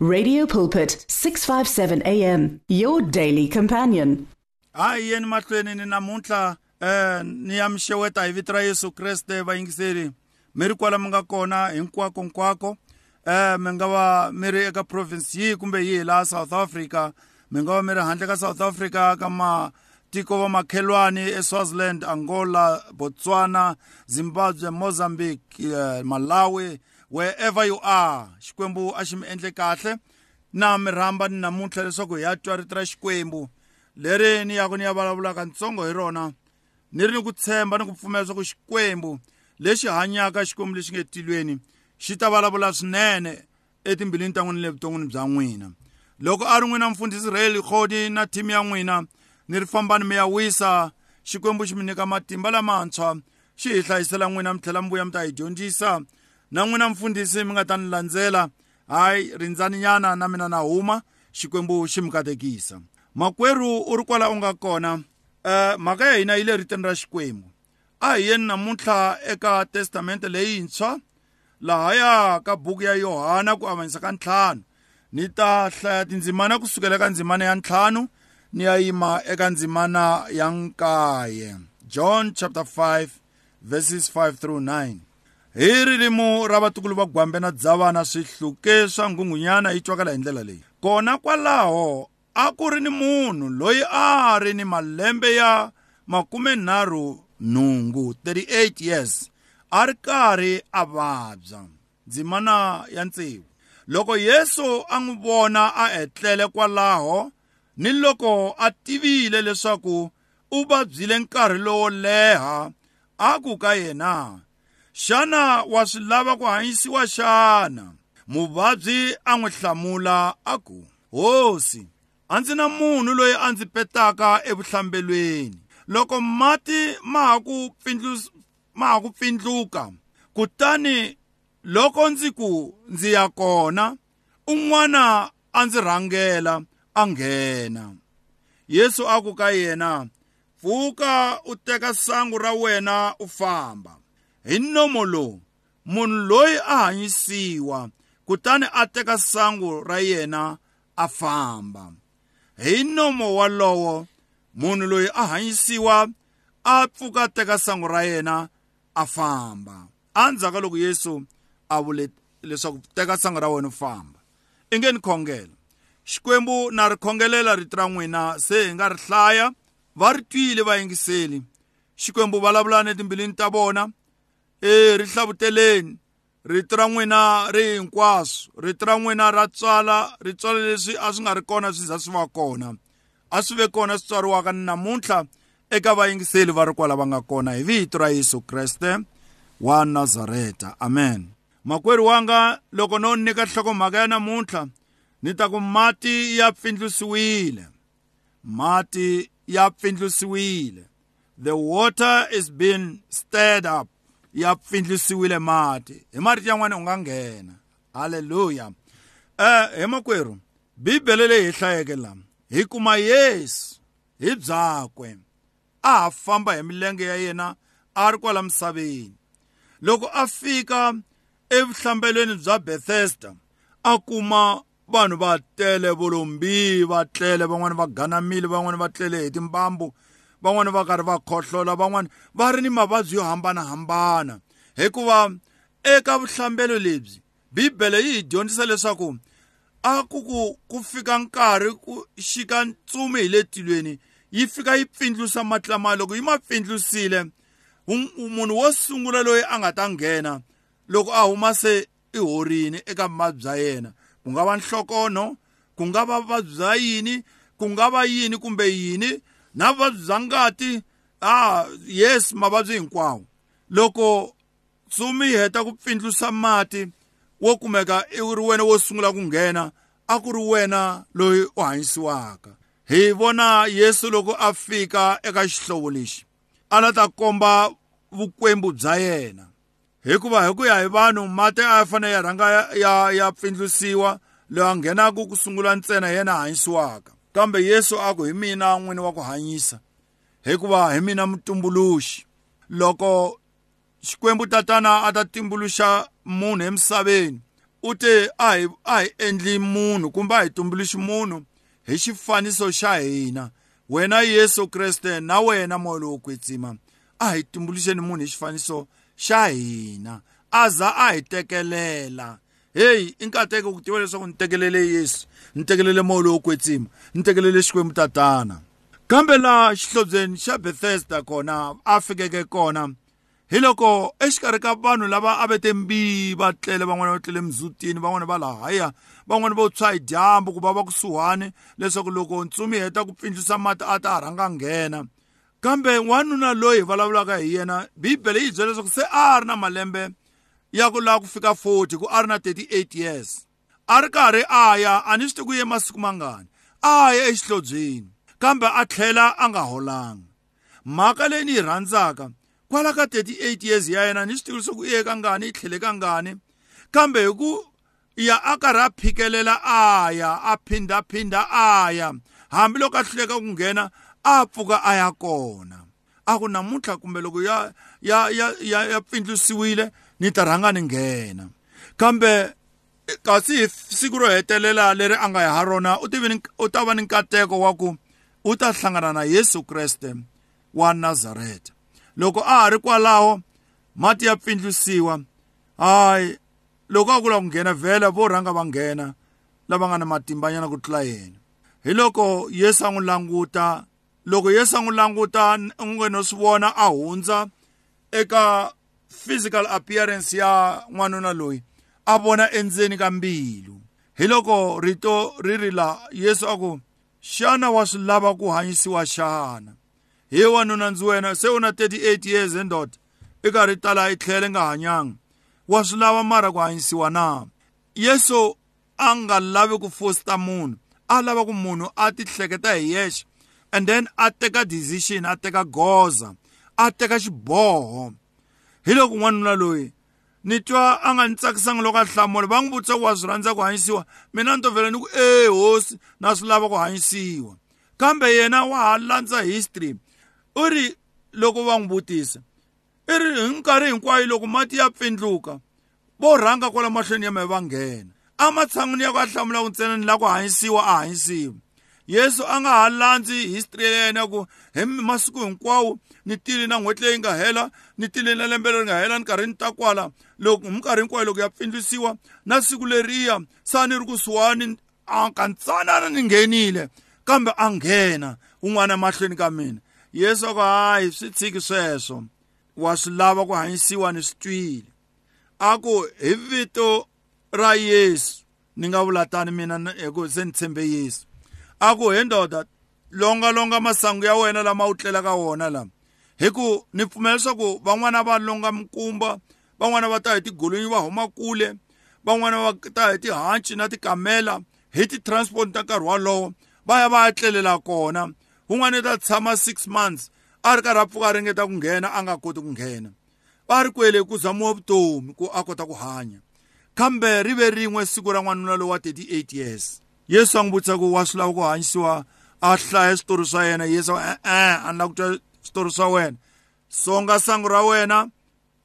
Radio Pulpit 657 AM your daily companion. hayi yeni mahlweni ni namuntlha eh ni ya mi xeweta hi vito ra Yesu Kreste vayingiseri mi ri kwala mi nga kona hinkwako hinkwako eh mi nga va mi ri eka province yihi kumbe yihi laha South Africa mi nga va mi ri handle ka South Africa ka matiko va makhelwani eSwaziland Angola Botswana Zimbabwe Mozambique eh, Malawi wherever you are xikwembu a xi mi endle kahle. Na mi rhamba ni namuntlha leswaku hi ya twa rito ra xikwembu. Leri ni yaku ni ya vulavulaka ntsongo hi rona ni ri ni ku tshemba ni ku pfumela leswaku xikwembu lexi hanyaka xikwembu lexi nge tilweni xi ta vulavula swinene etimbilwini ta n'wina le vuton'wini bya n'wina. Loko a ri n'wina mfundhisi reli khodi na thimi ya n'wina ni ri fambani mi ya wisa xikwembu xi mi nyika matimba lamantshwa xi hi hlayisela n'wina mi tlhela mi vuya mi ta hi dyondzisa. Na n'wina mfundhisi mi nga ta ni landzela hayi rindzani nyana na mina na huma xikwembu xi mi katekisa. Makwerhu u ri kwala u nga kona um mhaka ya hina yi le riteni ra xikwembu. A hi yeni namuntlha eka testamente leyintshwa lahaya ka buku ya yohana ku avanyisa ka ntlhanu. Ni ta hlaya tindzimana kusukela eka ndzimana ya ntlhanu ni ya yima eka ndzimana ya nkaye. John chapter 5 verses 5 through 9 hi ririmo ra vatukulu va gwambe na dzavana swihluke swa nghunghunyana yi twakala hi ndlela leyi. Kona kwalaho a ku ri ni munhu loyi a ri ni malembe ya makumenharhu nhungu 38 years a ri karhi a vabya. Ndzimana ya tsevu. Loko yesu a n'wi vona a etlele kwalaho ni loko a tivile leswaku u vabyile nkarhi lowo leha a ku ka yena. Xana wa swi lava ku hanyisiwa xana? Muvabyi a n'wi hlamula a ku hosi a ndzi na munhu loyi a ndzi petaka evuhlambelweni. Loko mati ma ha ku ma ha ku pfindluka kutani loko ndzi ku ndzi ya kona un'wana a ndzi rhangela a nghena. Yesu a ku ka yena pfuka u teka sangu ra wena u famba. Hi nomo lowu munhu loyi a hanyisiwa kutani a teka sangu ra yena a famba. Hi nomo walowo munhu loyi a hanyisiwa a pfuka a teka sangu ra yena a famba. Endzhaku ka loko yesu a vule leswaku teka sangu ra wena u famba. I nge ni khongela. Xikwembu na ri khongelela rito ra n'wina se hi nga ri hlaya va ri twile vayingiseli xikwembu vulavula ni timbilwini ta vona e ri hlavuteleni. Rito ra n'wina ri hinkwaswo. Rito ra n'wina ra tswala ri tswala leswi a swi nga ri kona swi za swi va kona. A swi ve kona swi tswariwaka ni namuntlha eka vayingiseli va ri kwala va nga kona hi vito ra yesu kreste wa nazareta. Amen. Makwerhu wanga loko no nyika nhlokomhaka ya namuntlha ni ta ku mati ya pfindlusiwile. Mati ya pfindlusiwile. The water is being stirred up. Ya pfindlusiwile mati. Hi marito yan'wana u nga nghena. Halleluya eh he makwerhu bibele leyi hi hlayeke lama hi kuma yesu hi byakwe. A ha famba hi milenge ya yena a ri kwala misaveni. Loko a fika evuhlambelweni bya bethesda a kuma vanhu va tele volombi va tlele van'wani va ganamile van'wani va tlele hi timbambu van'wani va karhi va khohlola van'wani va ri ni mavabyi yo hambanahambana. Hikuva eka vuhlambelo lebyi bibele yi hi dyondzisa leswaku a ku ku ku fika nkarhi ku xika ntsumi hi le tilweni yi fika yi pfindlusa mati lamaya loko yi ma pfindlusile munhu wo sungula loyi a nga ta nghena loko a huma se i horini eka mavabyi bya yena. Ku nga va nhlokono ku nga va vuvabyi bya yini ku nga va yini kumbe yini na vuvabyi bya ngati ah yes mavabyi hinkwawo loko tsumi yi heta ku pfindlusa mati wo kumeka i ri wena wo sungula ku nghena a ku ri wena loyi u hanyisiwaka hi vona yesu loko a fika eka xihlovo lexi. A la ta komba vukwembu bya yena. Hikuva hi ku ya hi vanhu mati a ya fanele ya rhanga ya, ya, pfindlusiwa loyi a nghenaka ku sungula ntsena hi yena a hanyisiwaka kambe yesu a ku hi mina n'wini wa ku hanyisa hikuva hi mina mutumbuluxi. Loko xikwembu tatana a ta tumbuluxa munhu emisaveni u te a hi a hi endli munhu kumbe a hi tumbuluxi munhu hi xifaniso xa hina. Wena yesu kreste na wena moya lowo kwetsima a hi tumbuluxeni munhu hi xifaniso xa hina. A za a hi tekelela. Heyi i nkateko ku tiva leswaku ni tekelele yesu ni tekelele moya lowo kwetsima ni tekelele xikwembu tatana. Kambe laha xihlobyeni xa bethesda kona a fikeke kona hi loko exikarhi ka vanhu lava a ve te mbi va tlele van'wana va tlele mizutini van'wana va lahaya van'wana vo tshwa hi dyambu ku va va kusuhani leswaku loko ntsumi heta ku pfindzisa mati a ta ha rhanga nghena kambe n'wanuna loyi hi vulavulaka hi yena bibele yi byela leswaku se a ri na malembe ya ku lava ku fika 40 ku a ri na 38 years. A ri karhi a ya a ni swi tivi ku ye masiku mangani? A ya exihlobyeni kambe a tlhela a nga holanga. Mhaka leyi ni yi rhandzaka kwala ka 38 years ya yena ni swi tivi leswaku i ye ka ngani i tlhele ka ngani? Kambe hi ku ya a karhi a phikelela a ya a phindaphinda a ya hambiloko a hluleka ku nghena a pfuka a ya kona. A ku namuntlha kumbe loko ya ya ya ya, ya pfindlisiwile ni ta rhanga ni nghena kambe kasi hi siku ro hetelela leri a nga ya ha rona u tivini u ta va ni nkateko wa ku u ta hlangana na yesu kreste wa nazareta loko a ha ri kwalaho mati ya pfindlisiwa hayi loko a kula ku nghena vhela vo rhanga va nghena lava nga na matimbanyana ku tlula yena hi loko yesu a n'wi languta loko yesu a n'wi languta u nge no swi vona a hundza eka physical appearance ya n'wanuna loyi a vona endzeni ka mbilu. Hi loko rito ri ri la yesu a ku xana wa swi lava ku hanyisiwa xana? Hi wanuna ndzi wena se u na 38 years endota i karhi tala i tlhele nga hanyanga. Wa swi lava mara ku hanyisiwa na? Yesu a nga lavi ku fosta munhu a lava ku munhu a ti hleketa hi yexe and then a teka decision a teka goza a teka xiboho. Hi loko n'wanuna loyi ni twa a nga ni tsakisanga loko a hlamula. Va n'wi vutisa ku wa swi rhandza ku hanyisiwa. Mina ni to vhela ni ku e hosi na swi lava ku hanyisiwa. Kambe yena wa ha landza history. U ri loko va n'wi vutisa i ri hi nkarhi hinkwayo loko mati ya pfindluka vo rhanga kwala mahlweni ya mehe va nghena. Ematshan'wini ya ku a hlamula ku ntsena ni lava ku hanyisiwa a hanyisiwa yesu a nga ha landzi history ya yena ku hi masiku hinkwawo ni tile na n'hweti leyi nga hela ni tile na lembe leri nga hela ni karhi ni ta kwala loko hi minkarhi hinkwayo loko ya pfindlisiwa na siku leriya sa ni ri kusuhani a kantsanana ni nghenile kambe a nghena un'wana mahlweni ka mina. Yesu a ku hayi swi tshiki sweswo wa swi lava ku hanyisiwa ni swi twile. A ku hi vito ra yesu ni nga vula tani mina hi ku se ni tshembe yesu. A ku he ndoda longalonga masangu ya wena lama wu tlelaka wona lama hi ku ni pfumela leswaku van'wana va longa mikumba van'wana va ta hi tigolonyi va huma kule van'wana va ta hi tihanci na tikamela hi ti-transport ta nkarhi walowo va ya va ya tlelela kona. Un'wana i ta tshama six months a ri karhi a pfuka a ringeta ku nghena a nga koti ku nghena. Va ri kwele ku zamiwa vutomi ku a kota ku hanya. Kambe ri ve rin'we siku ra n'wanuna lowu wa 38 years. Yesu a n'wi vutisa ku wa swi lava ku hanyisiwa a hlaya switori swa yena. Yesu e-e a ni lava ku twa switori swa wena. Songa sangu ra wena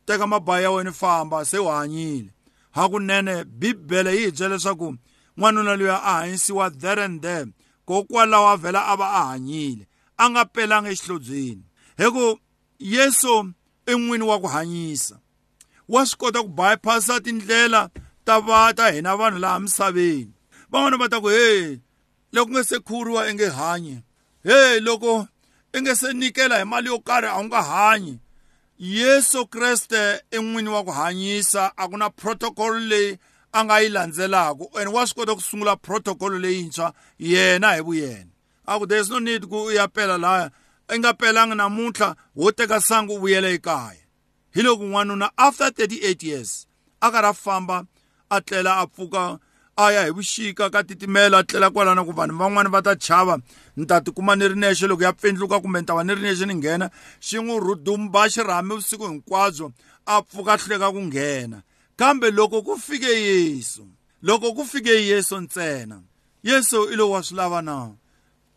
teka mabayi ya wena famba se u hanyile hakunene bibele yi hi byela leswaku n'wanuna loyi a hanyisiwa there and there kokwalaho a vhela a va a hanyile a nga pelanga exihlobyeni. Hi ku yesu i n'wini wa ku hanyisa. Wa swi kota ku bypassa tindlela ta va ta hina vanhu laha misaveni. Van'wana va ta ku he loko nge se khuriwa i nge hanyi he loko i nge se nikela hi mali yo karhi a wu nga hanyi yesu kreste i n'wini wa ku hanyisa a ku na protocol leyi a nga yi landzelaka and wa swi kota ku sungula protocol leyintshwa yena hi vuyena a ku there's no need ku u ya pela laya i nga pelanga namuntlha wo teka sangu u vuyela ekaya hi loko n'wanuna after 38 years a karhi a famba a tlela a pfuka a ya hi vuxika ka titimela a tlela kwalana ku vanhu van'wani va ta chava. Ni ta tikuma ni ri nexe loko ya pfindluka kumbe ni ta va ni ri nexe ni nghena xi n'wi rhudumba xirhami vusiku hinkwabyo a pfuka hluleka ku nghena. Kambe loko ku fike yesu loko ku fike yesu ntsena yesu i lowu wa swi lava na?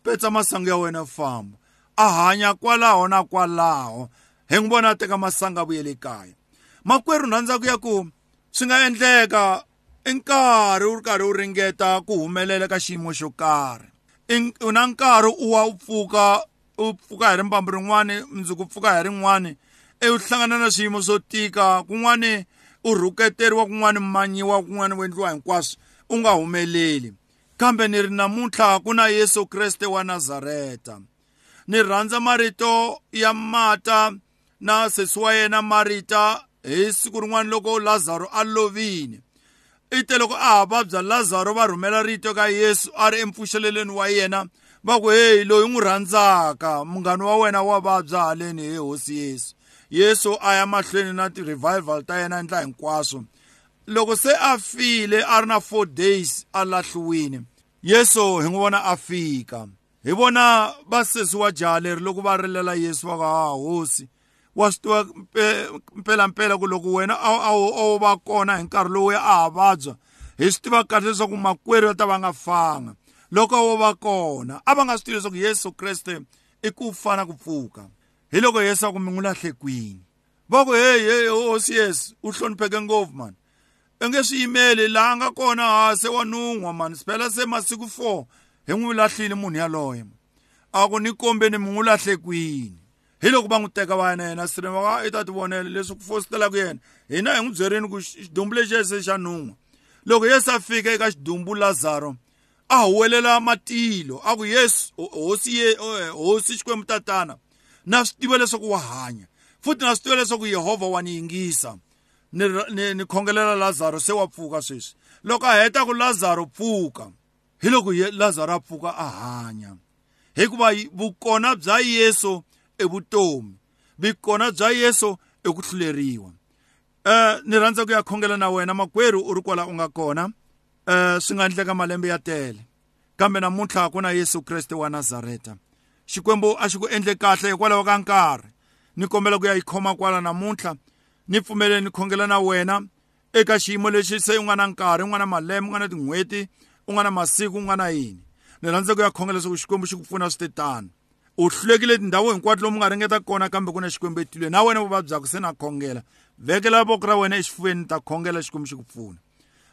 Petsa masangu ya wena famba. A hanya kwalaho na kwalaho. Hi n'wi vona a teka masangu a vuyele kaya. Makwerhu rhandza ku ya ku swi nga endleka i nkarhi u ri karhi u ringeta ku humelela ka xiyimo xo karhi. U na nkarhi u wa u pfuka u pfuka hi rimbambu rin'wani mundzuku pfuka hi rin'wani e u hlangana na swiyimo swo tika kun'wani u rhuketeriwa kun'wani manyiwa kun'wani u endliwa hinkwaswo u nga humeleli. Kambe ni ri namuntlha ku na yesu kreste wa nazareta. Ni rhandza marito ya mata na sesi wa yena marita hi siku rin'wana loko lazaro a lovile. I te loko a ha vabya lazaro va rhumela rito ka yesu a ri empfuxeleleni wa yena va ku heyi loyi n'wi rhandzaka munghana wa wena wa vabya haleni he hosi yesu. Yesu a ya mahlweni na ti-revival ta yena endla hinkwaswo. Loko se a file a ri na four days a lahliwile. Yesu hi n'wi vona a fika. Hi vona vasesi wa jaha leri loko va rilela yesu va ka ha hosi. Wa swi tiva mpelampela ku loko wena a wo va kona hi nkarhi lowu a ha vabya hi swi tiva kahle leswaku makwerhu ya ta va nga fanga loko wo va kona. A va nga swi tivi leswaku yesu kreste i ku fana ku pfuka hi loko yesu a ku mi n'wi lahle kwini. Va ku heyi heyi hosi yesu u hlonipheke ngopfu mani i nge swi yimeli laha nga kona ha se wa nun'wa mani siphela se masiku four. Hi n'wi lahlile munhu yaloye a ku ni kombeni mi n'wi lahle kwini. Hi loko va n'wi teka va ya na yena sireni va i ta ti vonela leswi ku fositelaka yena. Hina hi n'wi byerini ku xidumbu lexi yese xa nun'wa loko yesu a fika eka xidumbu lazaro a huwelela matilo a ku yesu hosi ye hosi xikwembu tatana na swi tiva leswaku wa hanya futhi na swi tiva leswaku yehovha wa ni yingisa. Ni, ni, ni khongelela lazaro se wa pfuka sweswi. Loko a heta ku lazaro pfuka hi loko lazaro a pfuka a hanya. Hikuva vukona bya yesu i vutomi vukona bya yesu i ku hluleriwa eh ni rhandza ku ya khongela na wena makwerhu u ri kwala u nga kona. Eh swi nga endleka malembe ya tele. Kambe namuntlha ku na yesu kreste wa nazareta. Xikwembu a xi ku endle kahle hikwalaho ka nkarhi. Ni kombela ku ya yi khoma kwala namuntlha. Ni pfumeleni ni khongela na wena eka xiyimo lexi se u nga na nkarhi u nga na malembe u nga na tin'hweti u nga na masiku u nga na yini. Ni rhandza ku ya khongela leswaku xikwembu xi ku pfuna swi titano u hlulekile tindhawu hinkwato lomu nga ringeta kona kambe ku na xikwembu etilweni. Na wena vuvabyaka se na khongela vekela voko ra wena exifuveni ta khongela xikwembu xi ku pfuna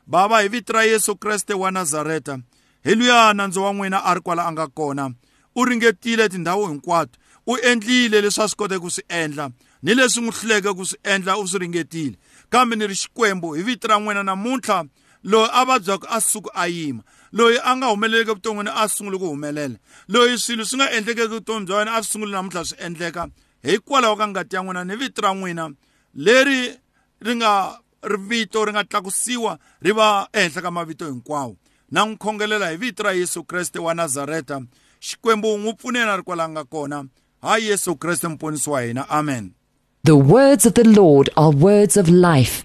bava hi vito ra yesu kreste wa nazareta. Hi luya nandzu wa n'wina a ri kwala a nga kona. U ringetile tindhawu hinkwato. U endlile leswi a swi koteke ku swi endla. Ni leswi n'wi hluleke ku swi endla u swi ringetile. Kambe ni ri xikwembu hi vito ra n'wina namuntlha loyi a vabyaka a suku a yima. Loyi a nga humeleleki evuton'wini a sunguli ku humelela. Loyi swilo swi nga endlekeki vutomi bya wena a swi sunguli namuntlha swi endleka hikwalaho ka ngati ya n'wina ni vito ra n'wina. Leri ri nga ri vito ri nga tlakusiwa ri va ehenhla ka mavito hinkwawo. Na n'wi khongelela hi vito ra yesu kreste wa nazareta. Xikwembu n'wi pfunena ri kwala nga kona. Hayi yesu kreste muponisi wa hina. Amen. The words of the Lord are words of life.